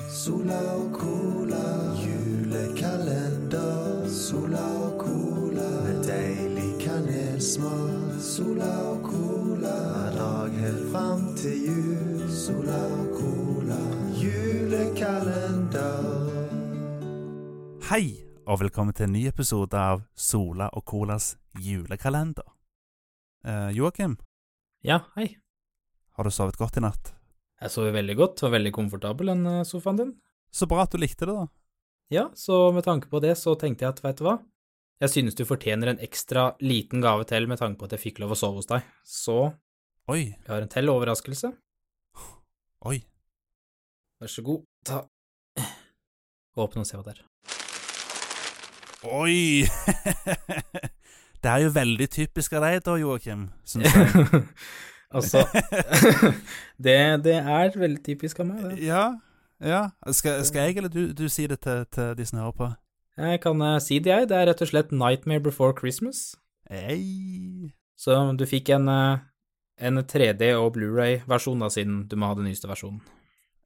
Sola og cola, julekalender. Sola og cola, med deilig kanelsmak. Sola og cola, hver dag helt fram til jul. Sola og cola, julekalender. Hei, og velkommen til en ny episode av Sola og Colas julekalender. Eh, Joakim, Ja, hei. har du sovet godt i natt? Jeg sover veldig godt var veldig komfortabel, den eh, sofaen din. Så bra at du likte det, da. Ja, så med tanke på det, så tenkte jeg at, veit du hva, jeg synes du fortjener en ekstra liten gave til med tanke på at jeg fikk lov å sove hos deg. Så Oi, jeg har en til overraskelse. oi. Vær så god, ta Åpne og se hva det er. Oi! det er jo veldig typisk av deg da, Joakim, syns jeg. altså det, det er veldig typisk av meg, det. ja, ja. Skal, skal jeg eller du, du si det til, til de som hører på? Jeg kan eh, si det, jeg. Det er rett og slett Nightmare Before Christmas. Hey. Så du fikk en, eh, en 3D- og Blu-ray-versjon, da, siden du må ha den nyeste versjonen.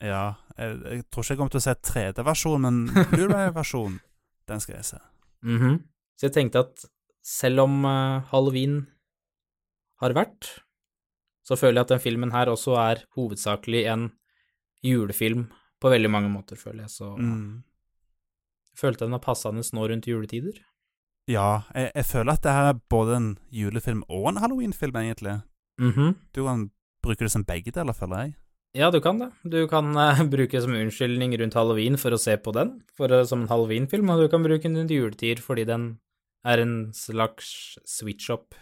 Ja, jeg, jeg tror ikke jeg kommer til å se 3D-versjon, men Blu-ray-versjon, den skal jeg se. Mhm. Så jeg tenkte at selv om uh, halloween har vært, så føler jeg at den filmen her også er hovedsakelig en julefilm på veldig mange måter, føler jeg. Så Mm. jeg følte den var passende nå rundt juletider. Ja, jeg, jeg føler at det her er både en julefilm og en halloweenfilm, egentlig. Mhm. Du kan bruke det som begge deler, føler jeg. Ja, du kan det. Du kan uh, bruke det som unnskyldning rundt halloween for å se på den, for, uh, som en halloweenfilm, og du kan bruke den rundt juletider fordi den er en slags switch-up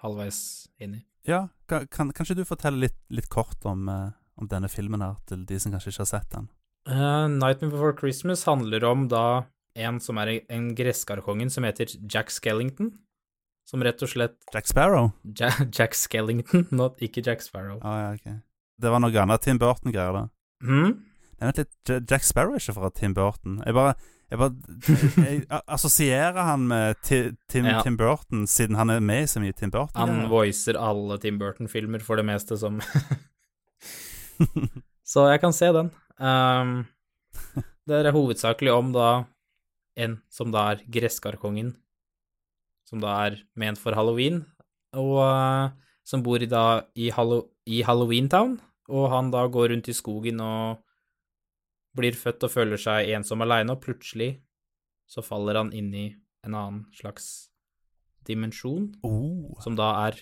halvveis inni. Ja, kan, kan, kanskje du forteller litt, litt kort om, eh, om denne filmen her, til de som kanskje ikke har sett den? Uh, Nightmare Before Christmas handler om da en som er en gresskarkongen som heter Jack Skellington. Som rett og slett Jack Sparrow? ja, Jack Skellington, not, ikke Jack Sparrow. Å ja, ok. Det var noe annet Tim Burton-greier, da. Mm? Nei, vent litt, Jack Sparrow er ikke fra Tim Burton. Jeg bare Jeg bare jeg, jeg assosierer han med Tim, Ja. Tim Burton, siden han er med i så mye Tim Burton. Han voicer alle Tim Burton-filmer for det meste som Så jeg kan se den. Um, det er hovedsakelig om da en som da er gresskarkongen, som da er ment for halloween, og uh, som bor i da i, Hallo i Halloweentown, og han da går rundt i skogen og blir født og føler seg ensom aleine, og plutselig så faller han inn i en annen slags dimensjon oh. som da er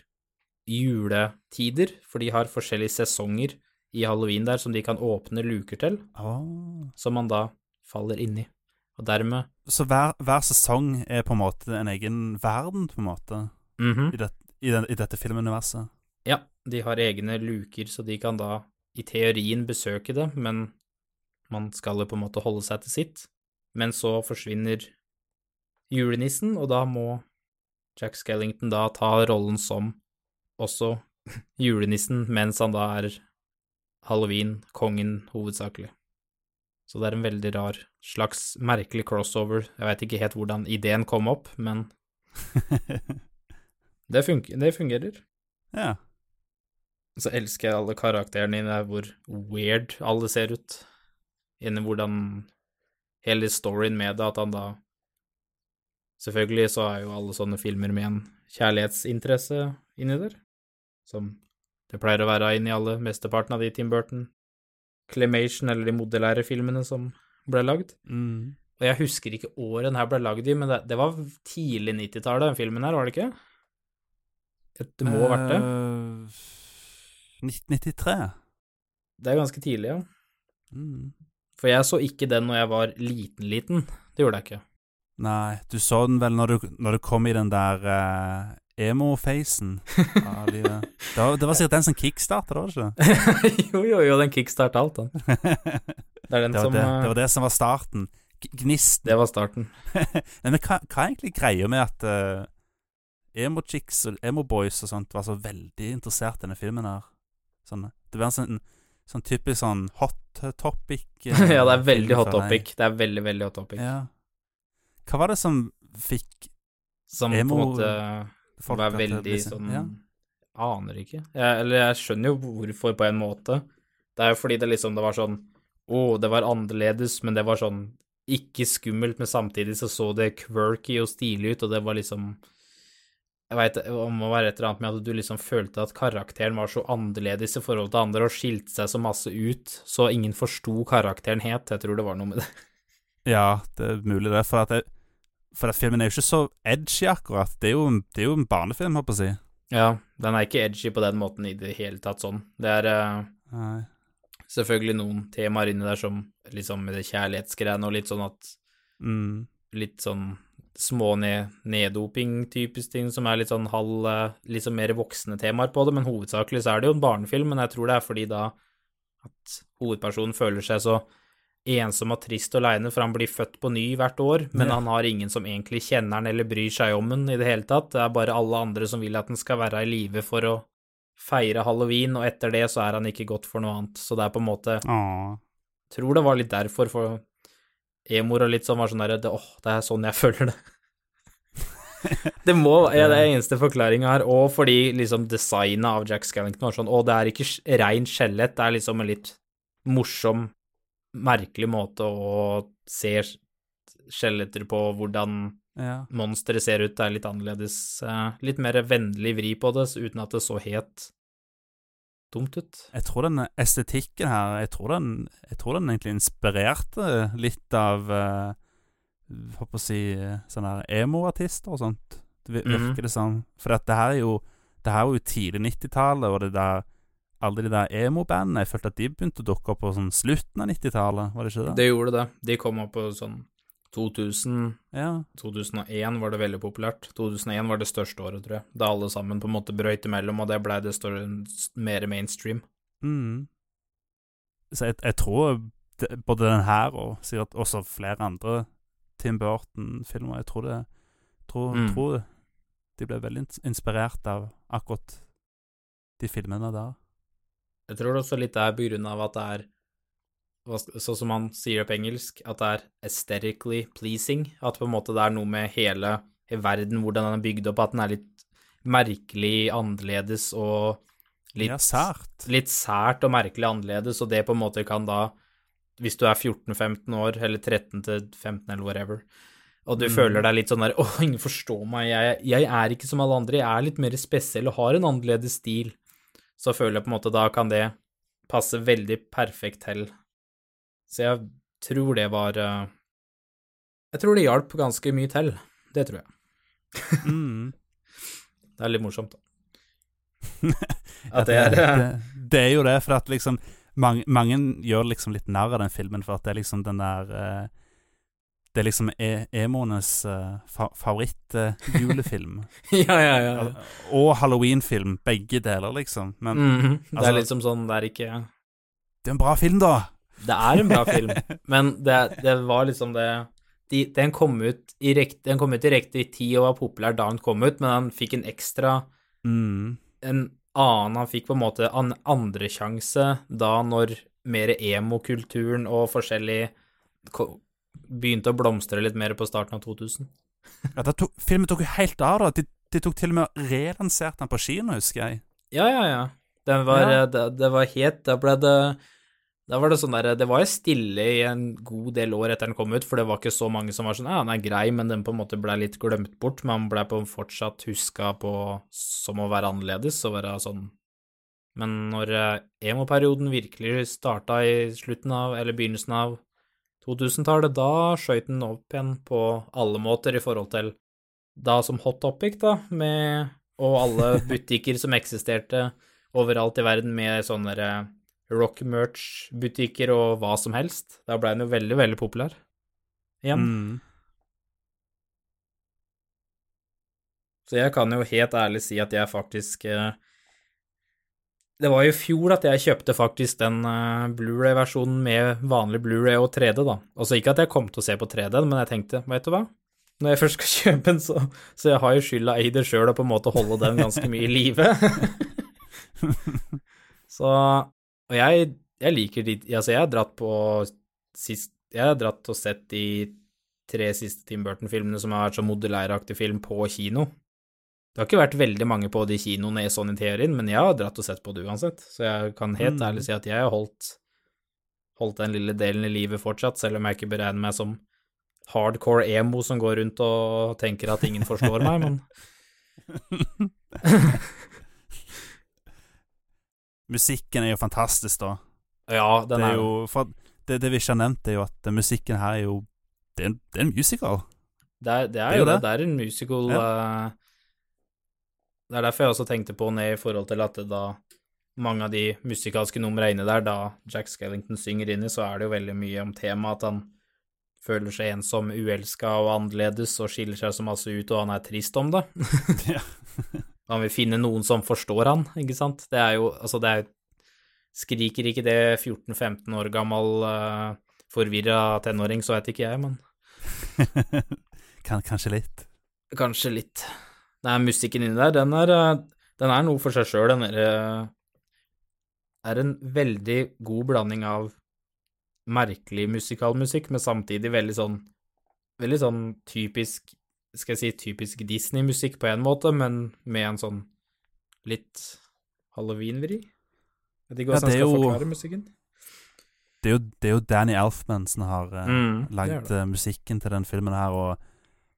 juletider, for de har forskjellige sesonger i halloween der som de kan åpne luker til, oh. som man da faller inn i. Og dermed Så hver, hver sesong er på en måte en egen verden, på en måte, Mhm. i, det, i, den, i dette filmuniverset? Ja, de har egne luker, så de kan da i teorien besøke det, men man skal jo på en måte holde seg til sitt. Men så forsvinner julenissen, og da må Jack Skellington da ta rollen som også julenissen, mens han da er halloween-kongen hovedsakelig. Så det er en veldig rar slags merkelig crossover. Jeg veit ikke helt hvordan ideen kom opp, men det, det fungerer. ja. Så elsker jeg alle karakterene dine, hvor weird alle ser ut. Inni hvordan hele storyen med det, at han da Selvfølgelig så er jo alle sånne filmer med en kjærlighetsinteresse inni der, som det pleier å være inni alle mesteparten av de Tim Burton Clemation, eller de modellære filmene som ble lagd. Mm. Og jeg husker ikke året den her ble lagd i, men det, det var tidlig 90-tallet, den filmen her, var det ikke? Det må ha vært det. Eh, 1993. Det er ganske tidlig, ja. Mm. For jeg så ikke den når jeg var liten-liten. Det gjorde jeg ikke. Nei, du så den vel når du, når du kom i den der uh, emo-facen av livet. Det var, det var sikkert den som kickstarta, var det ikke? jo, jo, jo, den kickstarta alt, den. det, Det den var som det, eh, det var det som var starten. Gnisten. Det var starten. Nei, men hva, hva er egentlig greia med at uh, emo-chicks og emo-boys og sånt var så veldig interessert i denne filmen her? Sånn, det var en sånn, sånn typisk sånn hot topic eh, ja, det er veldig hot topic. Det er veldig, veldig hot topic. Ja. Hva var det som fikk Som Emo- på en måte folk var bli veldig sånn ja. Aner ikke. Jeg, eller jeg skjønner jo hvorfor, på en måte. Det er jo fordi det liksom Det var sånn Å, det var annerledes, men det var sånn ikke skummelt, men samtidig så så det quirky og stilig ut, og det var liksom Jeg veit om å være et eller annet med at du liksom følte at karakteren var så annerledes i forhold til andre og skilte seg så masse ut, så ingen forsto karakteren het. Jeg tror det var noe med det. Ja, det er mulig det. For at, jeg, for at filmen er jo ikke så edgy, akkurat. Det er jo, en- det er jo en barnefilm, holdt på å si. Ja, den er ikke edgy på den måten i det hele tatt sånn. Det er uh, selvfølgelig noen temaer inni der som liksom med det kjærlighetsgreiene og litt sånn at Mm. litt sånn små ned, neddoping-typisk ting som er litt sånn halv eh, Litt sånn mer voksne temaer på det, men hovedsakelig så er det jo en barnefilm, men jeg tror det er fordi da at hovedpersonen føler seg så ensom og trist og aleine, for han blir født på ny hvert år, men han har ingen som egentlig kjenner han eller bryr seg om han i det hele tatt. Det er bare alle andre som vil at han skal være i live for å feire halloween, og etter det så er han ikke godt for noe annet. Så det er på en måte Åh. Tror det var litt derfor, for Emor og litt sånn var sånn derre Åh, det er sånn jeg føler det. det må ja, det er eneste forklaringa her, og fordi liksom designet av Jack Skellington var sånn Å, det er ikke rein skjelett, det er liksom en litt morsom, merkelig måte å se skjeletter på, hvordan Ja. monsteret ser ut, det er litt annerledes. eh, Litt mer vennlig vri på det, uten at det så helt dumt ut. Jeg tror den estetikken her Jeg tror den, jeg tror den egentlig inspirerte litt av uh, Håper å si sånne emo-artister og sånt. Det virker mm virker det som. For det her er jo Det her er jo tidlig 90-tallet, og det der alle de der emo-bandene Jeg følte at de begynte å dukke opp på sånn slutten av 90-tallet, var det ikke det? Det gjorde det. De kom opp på sånn 2000 Ja. 2001 var det veldig populært. 2001 var det største året, tror jeg. Da alle sammen på en måte brøyt imellom, og det blei det større, mer mainstream. Mm. Så jeg, jeg tror det, både den her og sikkert også flere andre Tim Burton-filmer Jeg tror det tror, Mm. tror de ble veldig inspirert av akkurat de filmene der. Jeg tror det også litt er på grunn av at det er Sånn som man sier det på engelsk, at det er aesthetically pleasing. At på en måte det er noe med hele verden, hvordan den er bygd opp, at den er litt merkelig annerledes og litt ja, sært. litt sært og merkelig annerledes, og det på en måte kan da, hvis du er 14-15 år, eller 13-15 eller whatever, og du Mm. føler deg litt sånn der Å, ingen forstår meg, jeg, jeg er ikke som alle andre, jeg er litt mer spesiell og har en annerledes stil. Så føler jeg på en måte da kan det passe veldig perfekt til. Så jeg tror det var eh, Jeg tror det hjalp ganske mye til. Det tror jeg. Mm. Det er litt morsomt, da. At det er det, det er jo det, for at liksom mange, mange gjør liksom litt narr av den filmen, for at det er liksom den der eh, Det er liksom e emoenes uh, fa favoritt-julefilm. Ja, ja, ja. og halloween-film, begge deler, liksom. Men Mhm. Det altså- er liksom sånn, det er ikke det er en bra film, da! Det er en bra film, men det, det var liksom det de, Den kom ut i rekt, den kom ut i riktig tid og var populær da den kom ut, men han fikk en ekstra Mm. En annen Han fikk på en måte en andresjanse da når mer emo-kulturen og forskjellig begynte å blomstre litt mer på starten av 2000. Ja, tok, filmen tok jo helt av, da. De, de tok til og med og relanserte den på kino, husker jeg. Ja, ja, ja. Den var, Ja. Det, det var helt Da ble det Da var det sånn der Det var jo stille i en god del år etter den kom ut, for det var ikke så mange som var sånn Ja, den er grei, men den på en måte ble litt glemt bort. Man blei ble fortsatt huska på som å være annerledes og være sånn Men når eh, emo-perioden virkelig starta i slutten av, eller begynnelsen av 2000-tallet, da skøyt den opp igjen på alle måter i forhold til da som hot topic, da, med og alle butikker som eksisterte overalt i verden med sånne der rock merch-butikker og hva som helst. Da ble den jo veldig, veldig populær igjen. Mm. Så jeg kan jo helt ærlig si at jeg faktisk eh, Det var jo i fjor at jeg kjøpte faktisk den eh, Blu-ray-versjonen med vanlig Blu-ray og 3D, da. Altså ikke at jeg kom til å se på 3D, men jeg tenkte, veit du hva, når jeg først skal kjøpe den, så, så jeg har jo skylda i det sjøl og på en måte holde den ganske mye i live. så Og jeg, jeg liker de Altså, jeg har dratt på sist Jeg har dratt og sett de tre siste Tim Burton-filmene som har vært sånn modellæraktig film på kino. Det har ikke vært veldig mange på de kinoene sånn i teorien, men jeg har dratt og sett på det uansett, så jeg kan helt Mm. ærlig si at jeg har holdt holdt den lille delen i livet fortsatt, selv om jeg ikke beregner meg som hardcore emo som går rundt og tenker at ingen forstår meg, men Musikken er jo fantastisk, da. ja, den det er er jo For det, det vi ikke har nevnt, er jo at musikken her er jo Det er en, det er en musical. Det er, det er, Det jo det. det. Er en musical eh, Det er derfor jeg også tenkte på ned i forhold til at da mange av de musikalske numrene inni der, da Jack Skellington synger inni, så er det jo veldig mye om temaet at han føler seg ensom, uelska og annerledes og skiller seg så masse ut, og han er trist om det. Ja. Han vil finne noen som forstår han, ikke sant? Det er jo Altså, det er Skriker ikke det 14-15 år gammel uh, forvirra tenåring, så vet ikke jeg, men kan, kanskje litt. Kanskje litt. Nei, musikken inni der, den er, eh, den er noe for seg sjøl. Den er, eh, er en veldig god blanding av merkelig musikalmusikk, men samtidig veldig sånn Veldig sånn typisk Skal jeg si typisk Disney-musikk på en måte, men med en sånn litt halloween-vri. Vet ikke hvordan ja, jeg er skal jo- forklare musikken. Det er jo, det er jo Danny Elfman som har uh, Mm, er lagd eh, musikken til den filmen her, og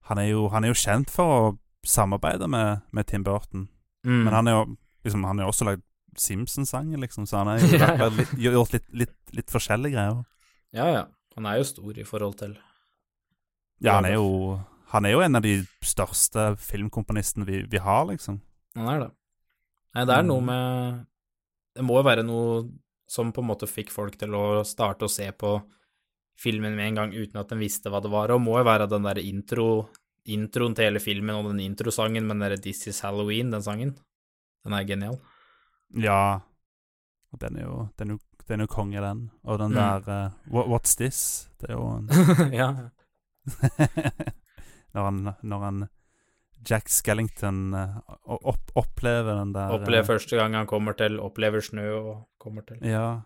han er jo, han er jo kjent for å samarbeide med, med Tim Burton. Mm. Men han er jo liksom, han jo også lagd Simpsons-sanger, liksom, så han har jo Ja, ja. litt, gjort litt, litt, litt forskjellige greier. Ja, ja. Han er jo stor i forhold til Ja, han er jo Han er jo en av de største filmkomponistene vi, vi har, liksom. Han er det. Nei, det er noe Mm. med Det må jo være noe som på en måte fikk folk til å starte å se på filmen med en gang uten at de visste hva det var, og må jo være den der intro, introen til hele filmen og den introsangen med den derre This Is Halloween, den sangen. Den er genial. Ja. Og den er jo Den er jo, den er jo konge, den. Og den Mm. der uh, What's This? Det er jo en ja. når, han, når han Jack Skellington eh, opp, opplever den der Opplever eh, første gang han kommer til, opplever snø og kommer til. Ja.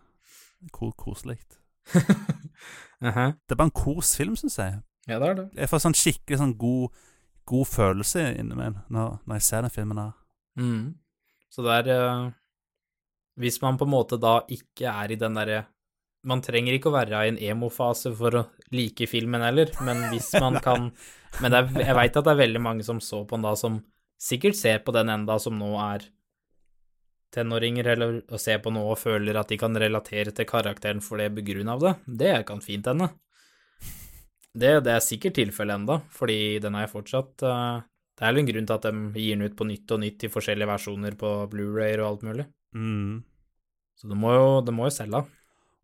Ko koselig. Mhm. Det er bare en kosfilm, syns jeg. Ja, det er det. Jeg får sånn skikkelig sånn god, god følelse inni meg når, når jeg ser den filmen her. Mm. Så det er eh, Hvis man på en måte da ikke er i den derre Man trenger ikke å være i en emo-fase for å like filmen heller, men hvis man kan Men det er, jeg veit at det er veldig mange som så på den da, som sikkert ser på den enda, som nå er tenåringer, eller å se på nå og føler at de kan relatere til karakteren for det på grunn av det. Det kan fint hende. Det, det er sikkert tilfellet enda, fordi den er fortsatt uh, det er vel en grunn til at de gir den ut på nytt og nytt i forskjellige versjoner på Blu-ray og alt mulig. Mm. Så det må jo, det må jo selge.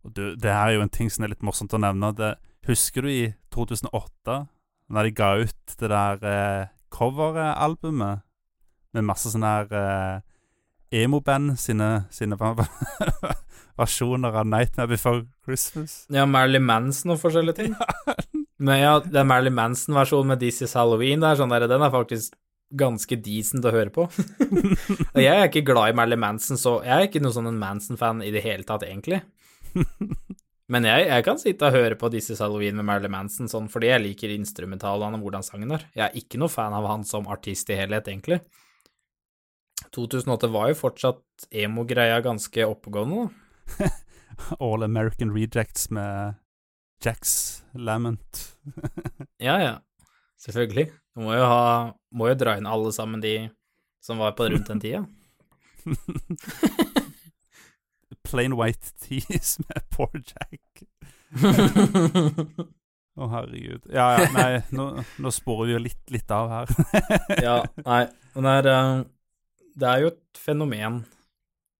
Og du, det her er jo en ting som er litt morsomt å nevne. Det, husker du i 2008, når de ga ut det der eh, coveralbumet med masse sånne her eh, emo-band sine, sine versjoner av Nightmare Before Christmas? Ja, Marilyn Manson og forskjellige ting. Men ja, den Marilyn Manson-versjonen med This Is Halloween, det er sånn der, den er faktisk ganske decent å høre på. og jeg er ikke glad i Marilyn Manson, så jeg er ikke noen sånn en Manson-fan i det hele tatt, egentlig. Men jeg, jeg kan sitte og høre på Is Halloween med Marilyn Manson sånn fordi jeg liker instrumentalene og hvordan sangen er. Jeg er ikke noe fan av han som artist i helhet, egentlig. 2008 var jo fortsatt emo-greia ganske oppegående, da. All American Rejects med Jacks Lament. Ja, ja. Selvfølgelig. Du må jo ha Må jo dra inn alle sammen de som var på rundt den tida. Plain White Tees med Poor Jack. Å, herregud. Ja, ja, nei, nå, nå sporer vi jo litt, litt av her. ja, nei, men det er, det er jo et fenomen,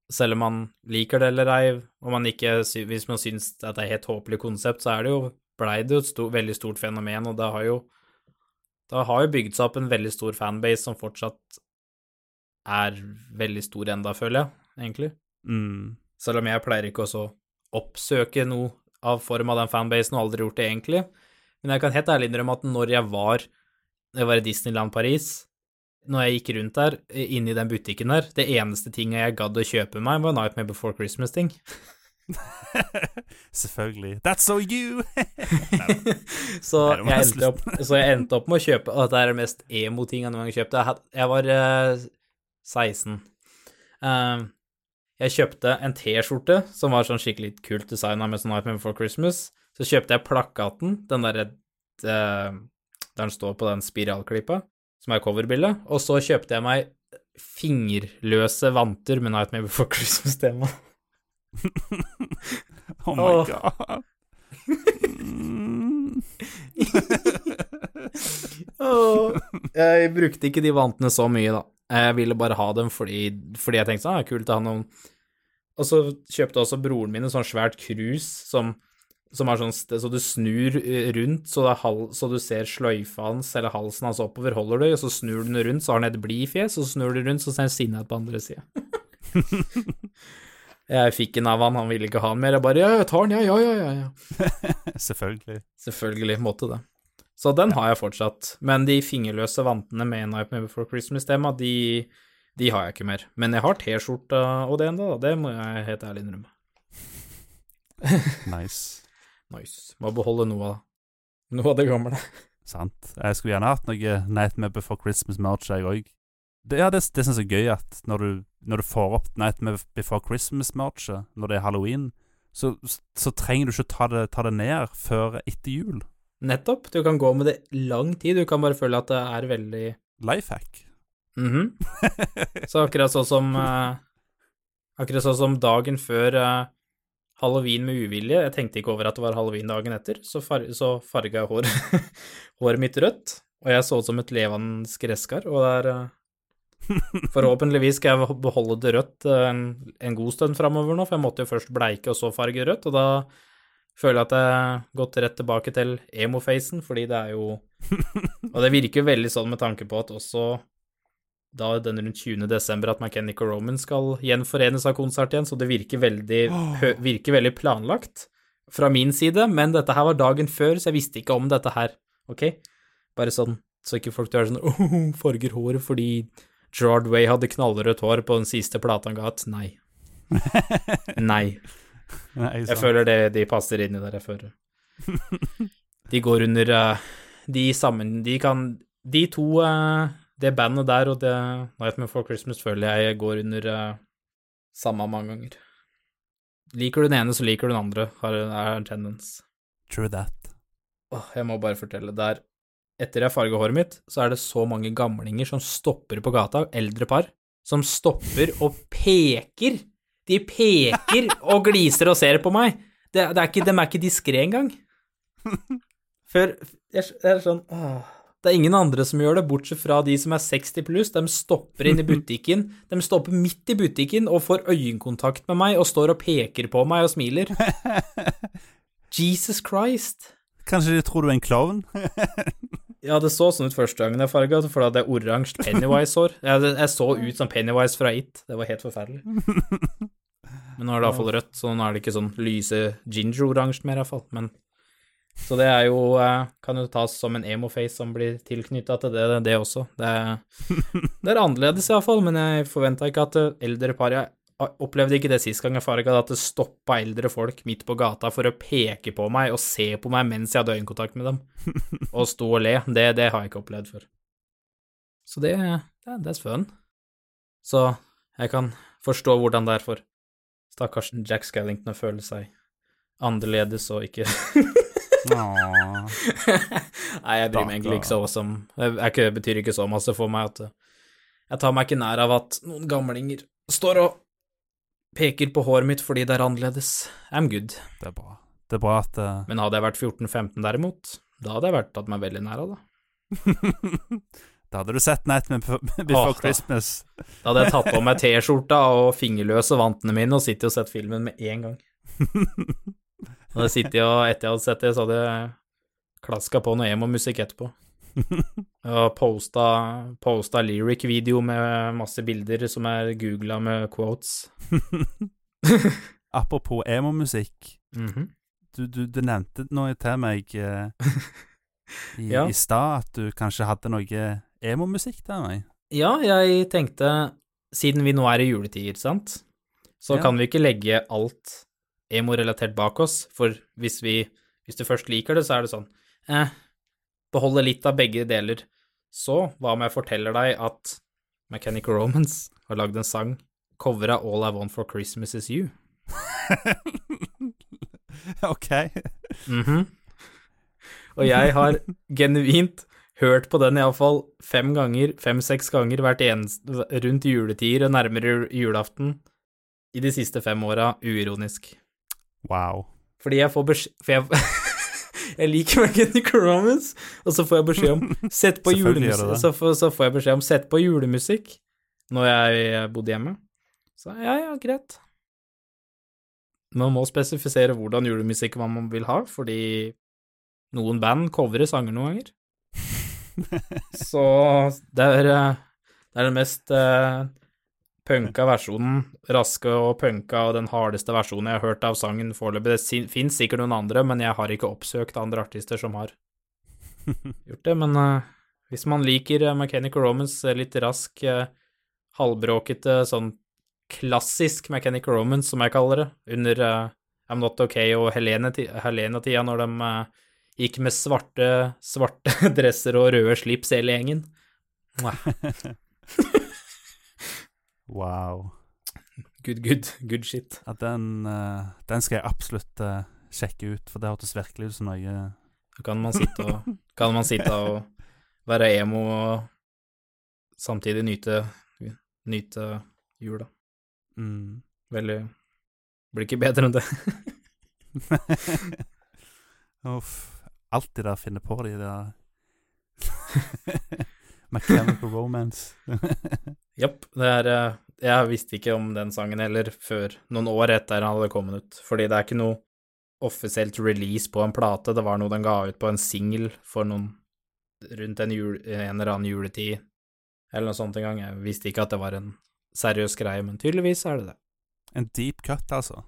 selv om man liker det eller ei, og man ikke, hvis man syns at det er et helt håpelig konsept, så er det jo, blei det jo et stor, veldig stort fenomen, og det har jo, det har jo bygd seg opp en veldig stor fanbase som fortsatt er veldig stor enda, føler jeg, egentlig. Mm. Selv om jeg pleier ikke å oppsøke noe av form av den fanbasen, og aldri gjort det egentlig. Men jeg kan helt ærlig innrømme at når jeg var, jeg var i Disneyland Paris, når jeg gikk rundt der, inne i den butikken der, det eneste tinget jeg gadd å kjøpe meg, var Nightmare Before Christmas-ting. Selvfølgelig. That's so you! så, det jeg opp, så jeg endte opp med å kjøpe Og dette er det mest emo-ting jeg noen gang har kjøpt. Jeg, var eh, 16. Eh, Jeg kjøpte en T-skjorte som var sånn skikkelig kult designa med sånn Nightmare Before Christmas. Så kjøpte jeg plakaten, den derre eh, der den står på den spiralklippa, som er coverbildet. Og så kjøpte jeg meg fingerløse vanter med Nightmare Before Christmas-tema. Oh my god. Mm. Jeg brukte ikke de vantene så mye, da. Jeg ville bare ha dem fordi, fordi jeg tenkte sånn, ah, kult å ha noen Og så kjøpte også broren min en sånn svært krus som, som har sånn sted, så du snur eh, rundt, så, det er hal, så du ser sløyfa hans eller halsen hans oppover, holder du, og så snur du den rundt, så har den et blidfjes, og så snur du rundt, så ser han sinna på andre sida. jeg fikk en av han, han ville ikke ha den mer, jeg bare ja, jeg tar den, ja, ja, ja. ja. Selvfølgelig. Selvfølgelig måtte det. Så den har jeg fortsatt. Men de fingerløse vantene med Nightmare Before Christmas-tema, de, de har jeg ikke mer. Men jeg har T-skjorta og det enda, da. Det må jeg helt ærlig innrømme. Nice. Nice. Må beholde noe av, noe av det gamle. Sant. Jeg skulle gjerne hatt noe Nightmare Before Christmas-merch, jeg òg. Det, ja, det, det syns jeg er gøy at når du, når du får opp Nightmare Before Christmas-merchet, når det er halloween, så, så trenger du ikke ta det, ta det ned før etter jul. Nettopp. Du kan gå med det lang tid. Du kan bare føle at det er veldig Life hack. Mhm. Så akkurat sånn som eh, Akkurat sånn som dagen før eh, halloween med uvilje, jeg tenkte ikke over at det var halloween dagen etter, så, far, så farga jeg håret, håret mitt rødt, og jeg så ut som et levende gresskar, og det er eh, Forhåpentligvis skal jeg beholde det rødt en, en god stund framover nå, for jeg måtte jo først bleike og så farge rødt, og da føler at jeg har gått rett tilbake til emo-facen, fordi det er jo Og det virker jo veldig sånn med tanke på at også da den rundt 20. desember at Mechanical Roman skal gjenforenes av konsert igjen, så det virker veldig, virker veldig planlagt fra min side, men dette her var dagen før, så jeg visste ikke om dette her, ok? Bare sånn, så ikke folk dør sånn, åh, farger håret fordi Gerard Way hadde knallrødt hår på den siste plata han ga ut. Nei. Nei. Jeg føler det de passer inn i det føler. De går under eh, De sammen De kan De to eh, Det bandet der og det Nightmare for Christmas føler jeg går under eh, samme mange ganger. Liker du den ene, så liker du den andre, har er en tendens. True that. Åh, jeg må bare fortelle, der Etter jeg farga håret mitt, så er det så mange gamlinger som stopper på gata, eldre par, som stopper og peker. De peker og gliser og ser på meg. Det, det er ikke, de er ikke diskré engang. Før jeg er sånn åh, Det er ingen andre som gjør det, bortsett fra de som er 60 pluss. De stopper inn i butikken. De stopper midt i butikken og får øyekontakt med meg og står og peker på meg og smiler. Jesus Christ. Kanskje de tror du er en klovn? Ja, det så sånn ut første gangen jeg farga, for da hadde jeg oransje Pennywise-hår. Jeg så ut som Pennywise fra It. Det var helt forferdelig. Men nå er det iallfall rødt, så nå er det ikke sånn lyse ginger-oransje mer, iallfall. Men Så det er jo eh, Kan jo tas som en emo-face som blir tilknytta til det, det også. Det er, det er annerledes, iallfall, men jeg forventa ikke at eh, eldre par Jeg opplevde ikke det sist gang jeg farga, at det stoppa eldre folk midt på gata for å peke på meg og se på meg mens jeg hadde øyekontakt med dem, og sto og le. Det, det har jeg ikke opplevd før. Så det, det, er fun. Så jeg kan forstå hvordan det er for stakkars Jack Skellington å føle seg annerledes og ikke Nei, jeg bryr meg egentlig ikke så som Det betyr ikke så masse for meg at uh, jeg tar meg ikke nær av at noen gamlinger står og peker på håret mitt fordi det er annerledes. I'm good. Det er bra. Det er bra at uh... Men hadde jeg vært 14-15 derimot, da hadde jeg vært tatt meg veldig nær av det. Da hadde du sett Nightmare Before Before. Christmas. Da hadde jeg tatt på meg T-skjorta og fingerløse vantene mine og sittet og sett filmen med en gang. Og jeg sittet og etter jeg hadde sett det, så hadde jeg klaska på noe emo-musikk etterpå. Og posta, posta lyric-video med masse bilder som er googla med quotes. Apropos emo-musikk. Mhm. Du, du, du nevnte noe til meg eh, i, Ja. i stad, at du kanskje hadde noe emo-musikk til meg. Ja, jeg tenkte, siden vi nå er i juletider, sant, så Ja. kan vi ikke legge alt emo-relatert bak oss, for hvis vi, hvis du først liker det, så er det sånn, eh, beholde litt av begge deler. Så hva om jeg forteller deg at Mechanical Romance har lagd en sang covera All I Want for Christmas Is You. OK. Mhm. Og jeg har genuint hørt på den iallfall fem ganger, fem-seks ganger hvert eneste rundt juletider og nærmere julaften i de siste fem åra, uironisk. Wow. Fordi jeg får beskjed For jeg, jeg liker Mechanical Romance, og så får jeg beskjed om Sett på julemusikk. Så, så får jeg beskjed om Sett på julemusikk når jeg bodde hjemme. Så ja, ja, greit. Man må spesifisere hvordan julemusikk man vil ha, fordi noen band covrer sanger noen ganger. Så det er, eh, det er den mest uh, punka versjonen, raske og punka og den hardeste versjonen jeg har hørt av sangen foreløpig. Det fins sikkert noen andre, men jeg har ikke oppsøkt andre artister som har gjort det. Men uh, hvis man liker Mechanical Romance, litt rask, uh, halvbråkete, sånn klassisk Mechanical Romance, som jeg kaller det, under uh, I'm Not OK og Helene-tida, Helene når de gikk med svarte, svarte dresser og røde slips hele gjengen. wow. Good, good, good shit. Ja, den, eh, den skal jeg absolutt eh, sjekke ut, for det hørtes virkelig ut som noe kan man sitte og, kan man sitte og være emo og samtidig nyte, nyte jula. mm. Veldig Blir ikke bedre enn det. Uff. Alt de der finner på, de der Mechanical Romance. Det er eh, Jeg visste ikke om den sangen heller før noen år etter den hadde kommet ut, fordi det er ikke noe offisielt release på en plate, det var noe den ga ut på en singel for noen rundt en, jul, en eller annen juletid, eller noe sånt en gang. Jeg visste ikke at det var en seriøs greie, men tydeligvis er det det. En deep cut, altså.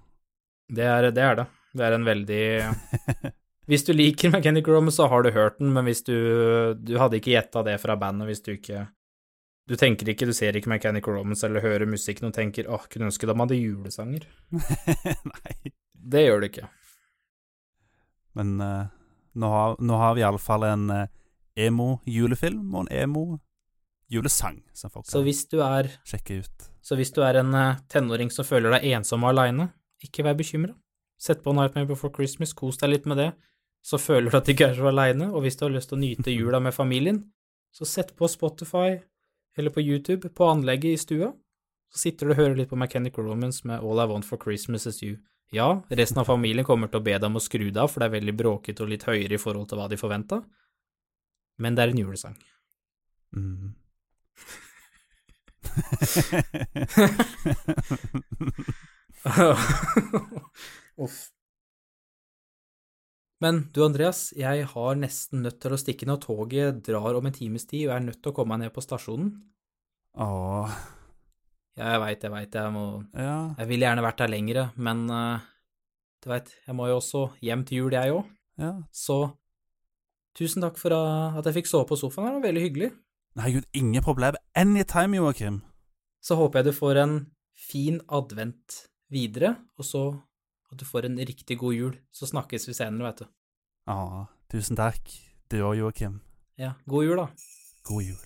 Det er det. Er det. det er en veldig Hvis du liker Mechanical Romance, så har du hørt den, men hvis du Du hadde ikke gjetta det fra bandet hvis du ikke Du tenker ikke, du ser ikke Mechanical Romance eller hører musikken og tenker åh, kunne ønske de hadde julesanger. Nei. Det gjør du ikke. Men uh, nå, har, nå har vi iallfall en uh, emo-julefilm og en emo-julesang som folk Så hvis du er, sjekke ut. så hvis du er en uh, tenåring som føler deg ensom og aleine, ikke vær bekymra. Sett på Nightmare Before Christmas, kos deg litt med det, så føler du at du ikke er så aleine, og hvis du har lyst til å nyte jula med familien, så sett på Spotify eller på YouTube på anlegget i stua, så sitter du og hører litt på Mechanical Romance med All I Want for Christmas Is You. Ja, resten av familien kommer til å be deg om å skru deg av, for det er veldig bråkete og litt høyere i forhold til hva de forventa, men det er en julesang. Mm. Uff. Men du, Andreas, jeg har nesten nødt til å stikke når toget drar om en times tid, og jeg er nødt til å komme meg ned på stasjonen. Åh, Ja, jeg veit, jeg veit, jeg må ja. Jeg ville gjerne vært der lengre, men uh, du veit, jeg må jo også hjem til jul, jeg òg. ja. Så tusen takk for eh, at jeg fikk sove på sofaen her, det var veldig hyggelig. Nei, gud, ingen problem. Anytime, Joakim. Så håper jeg du får en fin advent videre, og så at du får en riktig god jul. Så snakkes vi senere, vet du. Ja, tusen takk. Du òg, Joakim. Ja, god jul, da. God jul.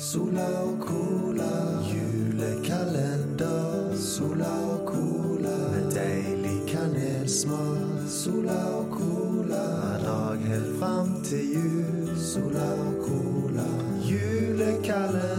Sola og cola, julekalender. Sola og cola, med deilig kanelsmak. Sola og cola, hver dag helt fram til jul. Sola og cola, julekalender.